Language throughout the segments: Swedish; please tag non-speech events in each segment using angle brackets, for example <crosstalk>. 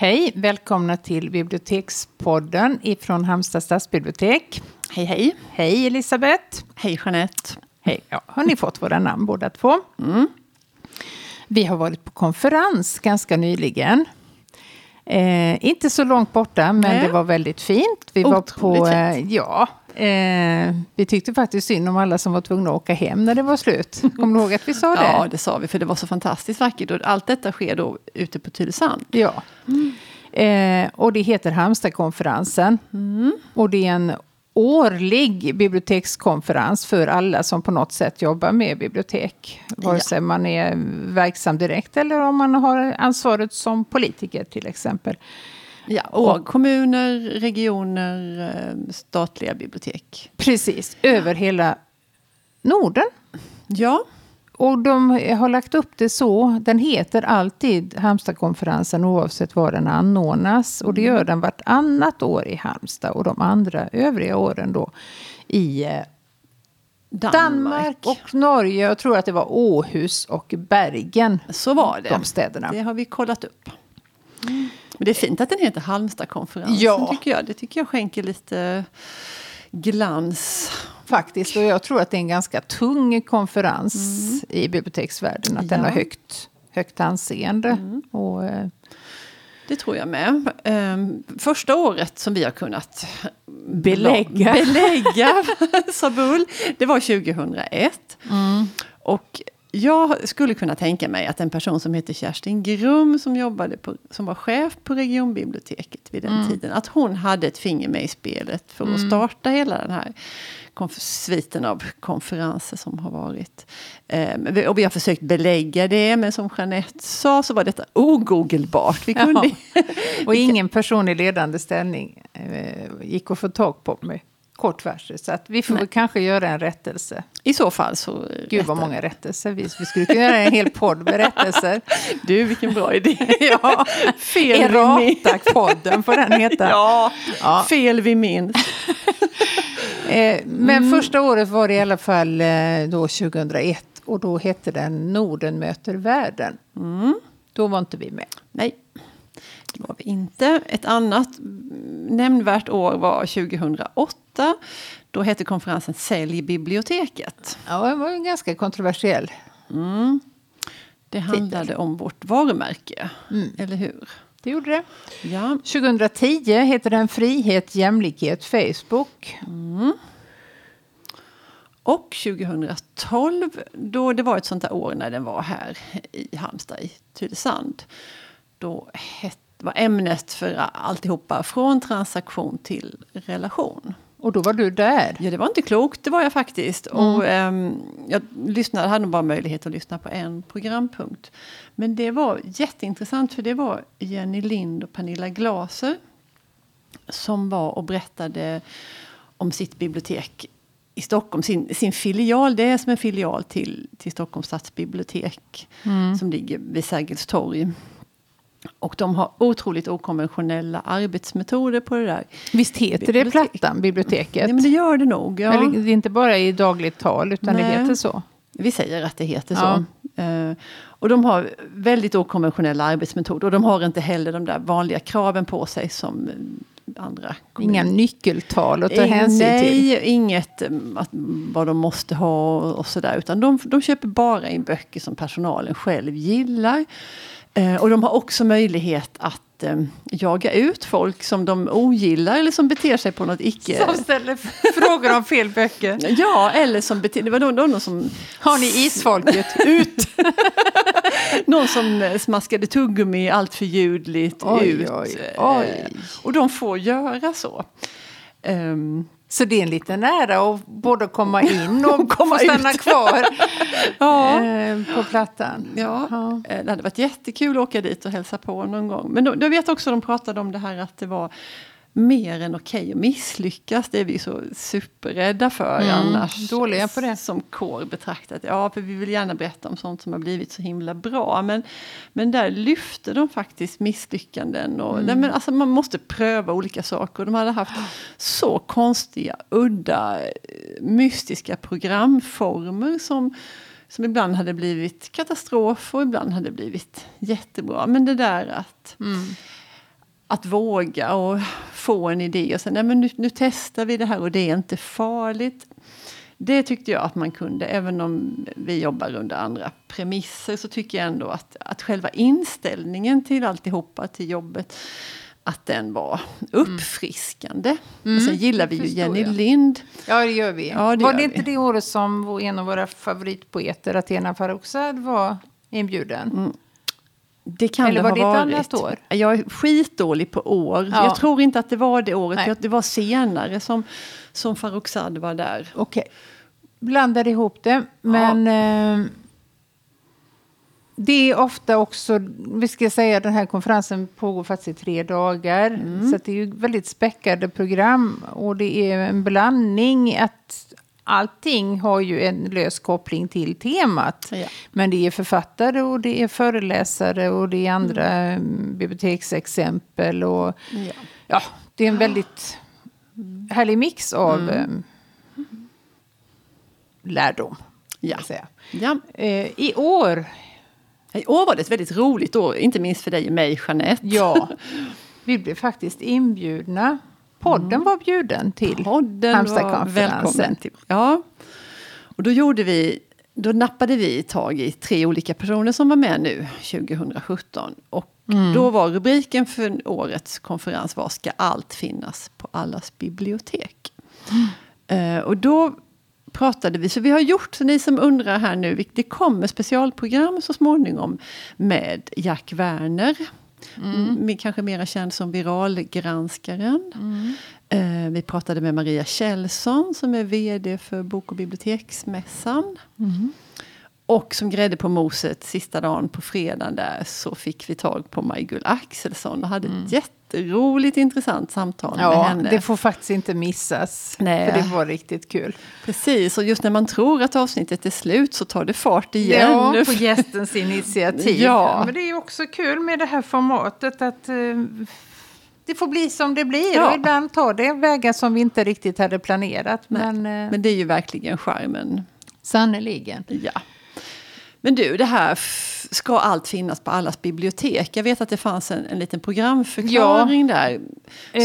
Hej, välkomna till Bibliotekspodden ifrån Halmstad stadsbibliotek. Hej, hej. Hej Elisabeth. Hej Jeanette. Hej. Ja, har ni fått våra namn båda två? Mm. Vi har varit på konferens ganska nyligen. Eh, inte så långt borta, men Nej. det var väldigt fint. Vi Otroligt var på, eh, ja, eh, vi tyckte faktiskt synd om alla som var tvungna att åka hem när det var slut. Kommer du ihåg att vi sa <laughs> det? Ja, det sa vi, för det var så fantastiskt vackert. Och allt detta sker då ute på Tylösand. Ja. Eh, och det heter Halmstadkonferensen. Och det är en årlig bibliotekskonferens för alla som på något sätt jobbar med bibliotek. Vare Ja. sig man är verksam direkt eller om man har ansvaret som politiker till exempel. Ja, och kommuner, regioner, eh, statliga bibliotek. Precis, över hela Norden. Ja, Och de har lagt upp det så. Den heter alltid Halmstadkonferensen oavsett var den anordnas. Och det gör den vartannat år i Halmstad och de andra övriga åren då i eh, Danmark. Danmark och Norge. Jag tror att det var Åhus och Bergen. Så var det. De städerna. Det har vi kollat upp. Men det är fint att den heter Halmstadkonferensen, Ja. tycker jag. Det tycker jag skänker lite glans. Faktiskt. Och jag tror att det är en ganska tung konferens i biblioteksvärlden. Att den Ja. har högt, högt anseende. Och, eh, Det tror jag med. Ehm, första året som vi har kunnat Belägga. belägga <laughs> Sabul, det var 2001. Och jag skulle kunna tänka mig att en person som heter Kerstin Grum som, jobbade på, som var chef på regionbiblioteket vid den tiden, att hon hade ett finger med i spelet för att starta hela den här sviten av konferenser som har varit. Eh, och vi har försökt belägga det, men som Jeanette sa så var detta ogoogelbart. Vi kunde Ja. <laughs> Och ingen person i ledande ställning eh, gick att få tag på med kort varsel. Så att vi får kanske göra en rättelse. I så fall så... Gud vad många rättelser. Vi, vi skulle kunna göra en hel podd med rättelser. <laughs> Du, vilken bra idé. <laughs> ja, Fel. Errata-podden får den heta. <laughs> Ja, Ja. fel vi minns. Eh, men Mm. första året var det i alla fall eh, då 2001. Och då hette den Norden möter världen. Mm. Då var inte vi med. Nej, det var vi inte. Ett annat nämnvärt år var 2008. Då hette konferensen Sälj biblioteket. Ja, det var ju ganska kontroversiell. Det handlade om vårt varumärke, Mm. eller hur? Det gjorde det. Ja, 2010 heter den Frihet, jämlikhet, Facebook. och 2012, då det var ett sånt där år när den var här i Halmstad, i Tylösand. Då het, var ämnet för alltihopa från transaktion till relation. Och då var du där. Ja, det var inte klokt, det var jag faktiskt. Och, ehm, jag lyssnade, hade bara möjlighet att lyssna på en programpunkt. Men det var jätteintressant, för det var Jenny Lind och Pernilla Glaser som var och berättade om sitt bibliotek i Stockholm, sin, sin filial. Det är som en filial till, till Stockholms stadsbibliotek som ligger vid Sergels torg. Och de har otroligt okonventionella arbetsmetoder på det där. Visst heter det. Plattan, biblioteket? Nej, men det gör det nog. Ja. Eller, det är inte bara i dagligt tal, utan det Nej. heter så. Vi säger att det heter Ja. så. Eh, och de har väldigt okonventionella arbetsmetoder. Och de har inte heller de där vanliga kraven på sig som eh, andra Inga kommuner. nyckeltal att ta hänsyn Nej, till. inget eh, att, vad de måste ha och, och sådär. Utan de, de köper bara in böcker som personalen själv gillar. Eh, och de har också möjlighet att eh, jaga ut folk som de ogillar eller som beter sig på något icke... Som ställer frågor om fel böcker. <laughs> Ja, eller som beter... Det var någon, någon som Har ni isfolket? <laughs> Ut! <laughs> Någon som eh, smaskade tuggummi allt för ljudligt Oj, ut. oj, oj. Och de får göra så. Ehm, Så det är en liten ära att både komma in och <laughs> komma få stanna ut. <laughs> kvar ja. eh, på Plattan. Ja, Ja. eh, det hade varit jättekul att åka dit och hälsa på någon gång. Men då, jag vet också de pratade om det här att det var mer än okej att misslyckas. Det är vi så superrädda för Mm, annars. dåliga på det. Som kår betraktat. Ja, för vi vill gärna berätta om sånt som har blivit så himla bra. Men, men där lyfte de faktiskt misslyckanden. Och, Mm. nej, men alltså man måste pröva olika saker. De hade haft så konstiga, udda, eh, mystiska programformer som som ibland hade blivit katastrof och ibland hade blivit jättebra. Men det där att, Mm. att våga och få en idé och säga nej men nu, nu testar vi det här och det är inte farligt. Det tyckte jag att man kunde, även om vi jobbar under andra premisser så tycker jag ändå att, att själva inställningen till alltihopa, till jobbet, att den var uppfriskande. Mm. Och sen gillar vi ju Jenny jag. Lind. Ja, det gör vi. Ja, det var det inte det året som en av våra favoritpoeter, Athena Farrokhzad, var inbjuden? Mm. Det kan Eller det var ha det ett annat år? Jag är skitdålig på år. Ja. Jag tror inte att det var det året. Nej. Det var senare som, som Farrokhzad var där. Okej. Okay. Blandade ihop det. Men ja. eh, det är ofta också, vi ska säga den här konferensen pågår faktiskt i tre dagar. Mm. Så det är ju väldigt späckade program. Och det är en blandning att allting har ju en lös koppling till temat. Ja. Men det är författare och det är föreläsare och det är andra mm. biblioteksexempel. Och, ja. ja. det är en väldigt härlig mix av mm. um, lärdom. Ja. ja. Uh, I år i år var det ett väldigt roligt år, inte minst för dig och mig, Jeanette. Ja, <laughs> vi blev faktiskt inbjudna. Podden mm. var bjuden till Halmstadkonferensen. Ja, och då gjorde vi då nappade vi tag i tre olika personer som var med nu 2017. Och mm. då var rubriken för årets konferens var Ska allt finnas på allas bibliotek? Mm. Uh, och då pratade vi, så vi har gjort, så ni som undrar här nu, det kommer specialprogram så småningom med Jack Werner. Mm. Kanske mera känd som viralgranskaren. Mm. Eh, vi pratade med Maria Kjellson som är VD för Bok och biblioteksmässan. Mm. Och som grädde på moset sista dagen på fredagen där så fick vi tag på Maj-Gull Axelsson och hade mm. ett jätteroligt intressant samtal ja, med henne. Det får faktiskt inte missas. Nej. För det var riktigt kul. Precis, och just när man tror att avsnittet är slut så tar det fart igen. Ja, på gästens initiativ. <laughs> ja. Men det är också kul med det här formatet att uh, det får bli som det blir. Ja. Och ibland tar det vägar som vi inte riktigt hade planerat. Men, uh, men det är ju verkligen charmen. Sannerligen. Ja. Men du, det här ska allt finnas på allas bibliotek? Jag vet att det fanns en, en liten programförklaring ja. där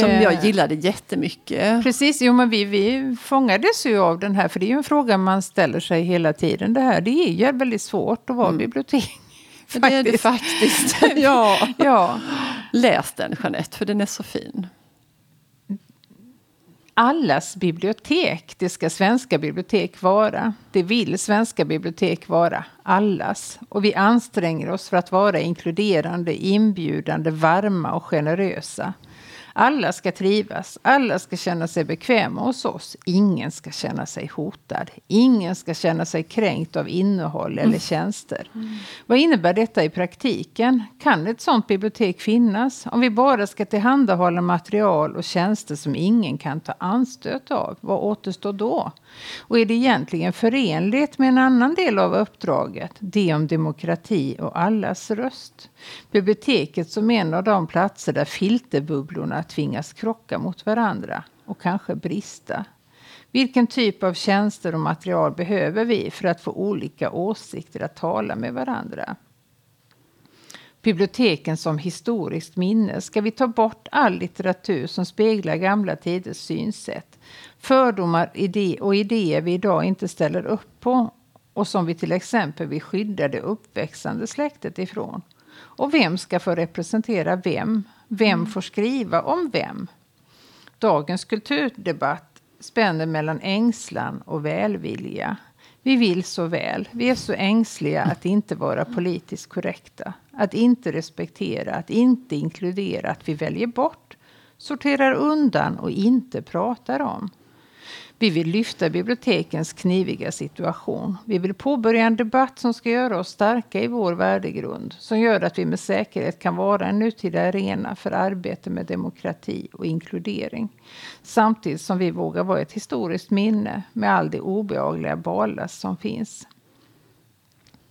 som eh, jag gillade jättemycket. Precis, jo, men vi, vi fångades ju av den här, för det är ju en fråga man ställer sig hela tiden. Det här det är ju väldigt svårt att vara mm. bibliotek. <laughs> Det är det faktiskt. <laughs> ja. ja. Läs den Jeanette, för den är så fin allas bibliotek. Det ska svenska bibliotek vara. Det vill svenska bibliotek vara. Allas. Och vi anstränger oss för att vara inkluderande, inbjudande, varma och generösa. Alla ska trivas, alla ska känna sig bekväma hos oss. Ingen ska känna sig hotad. Ingen ska känna sig kränkt av innehåll eller mm. tjänster. Mm. Vad innebär detta i praktiken? Kan ett sådant bibliotek finnas? Om vi bara ska tillhandahålla material och tjänster som ingen kan ta anstöt av, vad återstår då? Och är det egentligen förenligt med en annan del av uppdraget, det om demokrati och allas röst? Biblioteket som en av de platser där filterbubblorna tvingas krocka mot varandra och kanske brista. Vilken typ av tjänster och material behöver vi för att få olika åsikter att tala med varandra? Biblioteken som historiskt minne. Ska vi ta bort all litteratur som speglar gamla tiders synsätt? Fördomar och idéer vi idag inte ställer upp på och som vi till exempel vill skydda det uppväxande släktet ifrån. Och vem ska få representera vem? Vem mm. får skriva om vem? Dagens kulturdebatt spänner mellan ängslan och välvilja. Vi vill så väl. Vi är så ängsliga att inte vara politiskt korrekta. Att inte respektera, att inte inkludera, att vi väljer bort, sorterar undan och inte pratar om. Vi vill lyfta bibliotekens kniviga situation. Vi vill påbörja en debatt som ska göra oss starka i vår värdegrund. Som gör att vi med säkerhet kan vara en nutida arena för arbete med demokrati och inkludering. Samtidigt som vi vågar vara ett historiskt minne med all det obehagliga ballast som finns.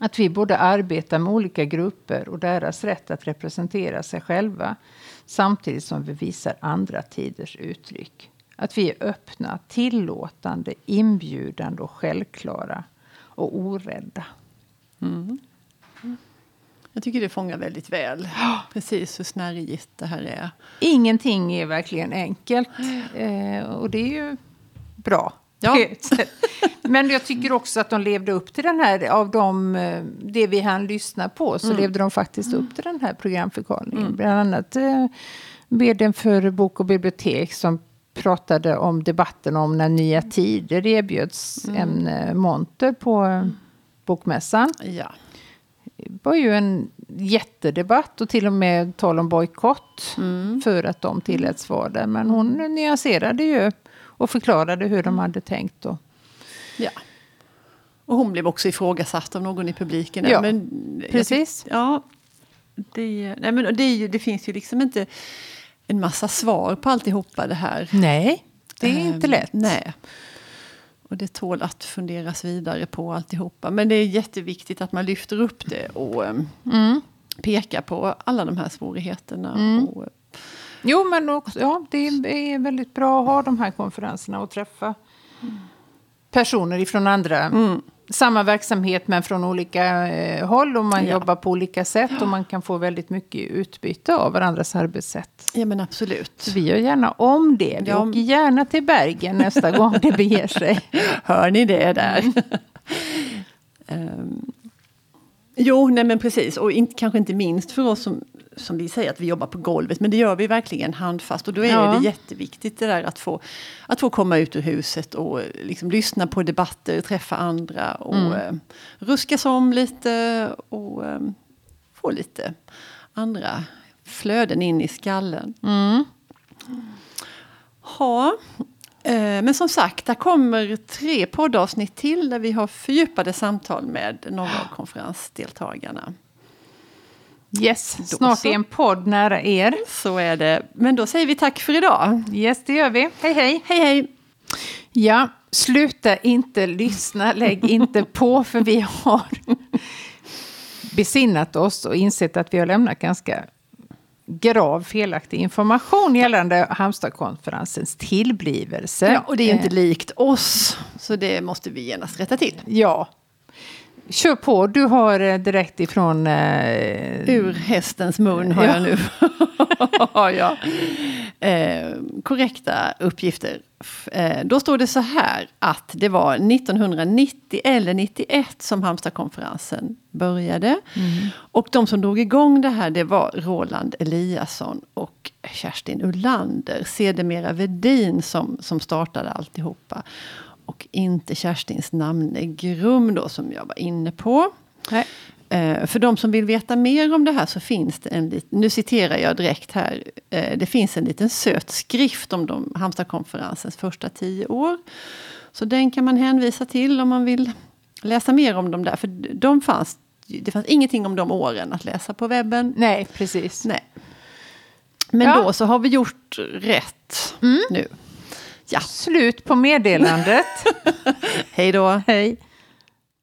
Att vi både arbetar med olika grupper och deras rätt att representera sig själva samtidigt som vi visar andra tiders uttryck. Att vi är öppna, tillåtande, inbjudande och självklara och orädda. Mm. Jag tycker det fångar väldigt väl <gasps> precis hur snärjigt det här är. Ingenting är verkligen enkelt. Eh, och det är ju bra. Ja. <laughs> Men jag tycker också att de levde upp till den här, av de, eh, det vi hann lyssna på, så Mm. levde de faktiskt upp till den här programförklaringen. Bland annat eh, vdn för Bok och bibliotek som pratade om debatten om när Nya Tider erbjöds Mm. en eh, monter på Bokmässan. Ja. Det var ju en jättedebatt och till och med tal om bojkott Mm. för att de tilläts vara där. Men hon nyanserade ju och förklarade hur de hade tänkt. Och, ja. Och hon blev också ifrågasatt av någon i publiken. Ja, men, precis. Ja, det, nej, men det, det finns ju liksom inte en massa svar på alltihopa det här. Nej, det är inte Ehm, lätt. Nej. Och det tål att funderas vidare på alltihopa. Men det är jätteviktigt att man lyfter upp det och ehm, Mm. pekar på alla de här svårigheterna. Och, eh, Jo, men också, ja, det är väldigt bra att ha de här konferenserna och träffa personer ifrån andra. Mm. Samma verksamhet men från olika eh, håll och man Ja. jobbar på olika sätt och man kan få väldigt mycket utbyte av varandras arbetssätt. ja men absolut. Vi gör gärna om det. Vi Ja. åker gärna till Bergen nästa gång det beger sig. <laughs> Hör ni det där? Ehm, jo, nej men precis. Och inte, kanske inte minst för oss som, som vi säger att vi jobbar på golvet. Men det gör vi verkligen handfast. Och då är Ja. det jätteviktigt det där att få, att få komma ut ur huset och liksom lyssna på debatter, träffa andra och Mm. eh, ruskas om lite och eh, få lite andra flöden in i skallen. Mm. Ja, eh, men som sagt, där kommer tre poddavsnitt till där vi har fördjupade samtal med några av konferensdeltagarna. Yes, Då snart så. är en podd nära er. Så är det. Men då säger vi tack för idag. Yes, det gör vi. Hej, hej. Hej hej! Ja, sluta inte lyssna, lägg inte <laughs> på, för vi har besinnat oss och insett att vi har lämnat ganska grav felaktig information gällande Halmstadkonferensens tillblivelse. Ja, och det är ju inte Eh, likt oss, så det måste vi genast rätta till. Ja. Kör på, du har eh, direkt ifrån... Eh, Ur hästens mun har Ja. <laughs> jag nu. ja. eh, korrekta uppgifter. Eh, då står det så här att det var 1990 eller 91 som Halmstadkonferensen började. Och de som drog igång det här det var Roland Eliasson och Kerstin Ullander. Sedermera Vedin som, som startade alltihopa. Och inte Kerstins namne Grum då som jag var inne på. nej. Eh, för de som vill veta mer om det här så finns det en liten, nu citerar jag direkt här, eh, det finns en liten söt skrift om de, Halmstadkonferensens första tio år. Så den kan man hänvisa till om man vill läsa mer om dem där. För de fanns, det fanns ingenting om de åren att läsa på webben. nej, precis. Nej. Men Ja. då så har vi gjort rätt nu. Ja, Slut på meddelandet. <laughs> hej då. Hej.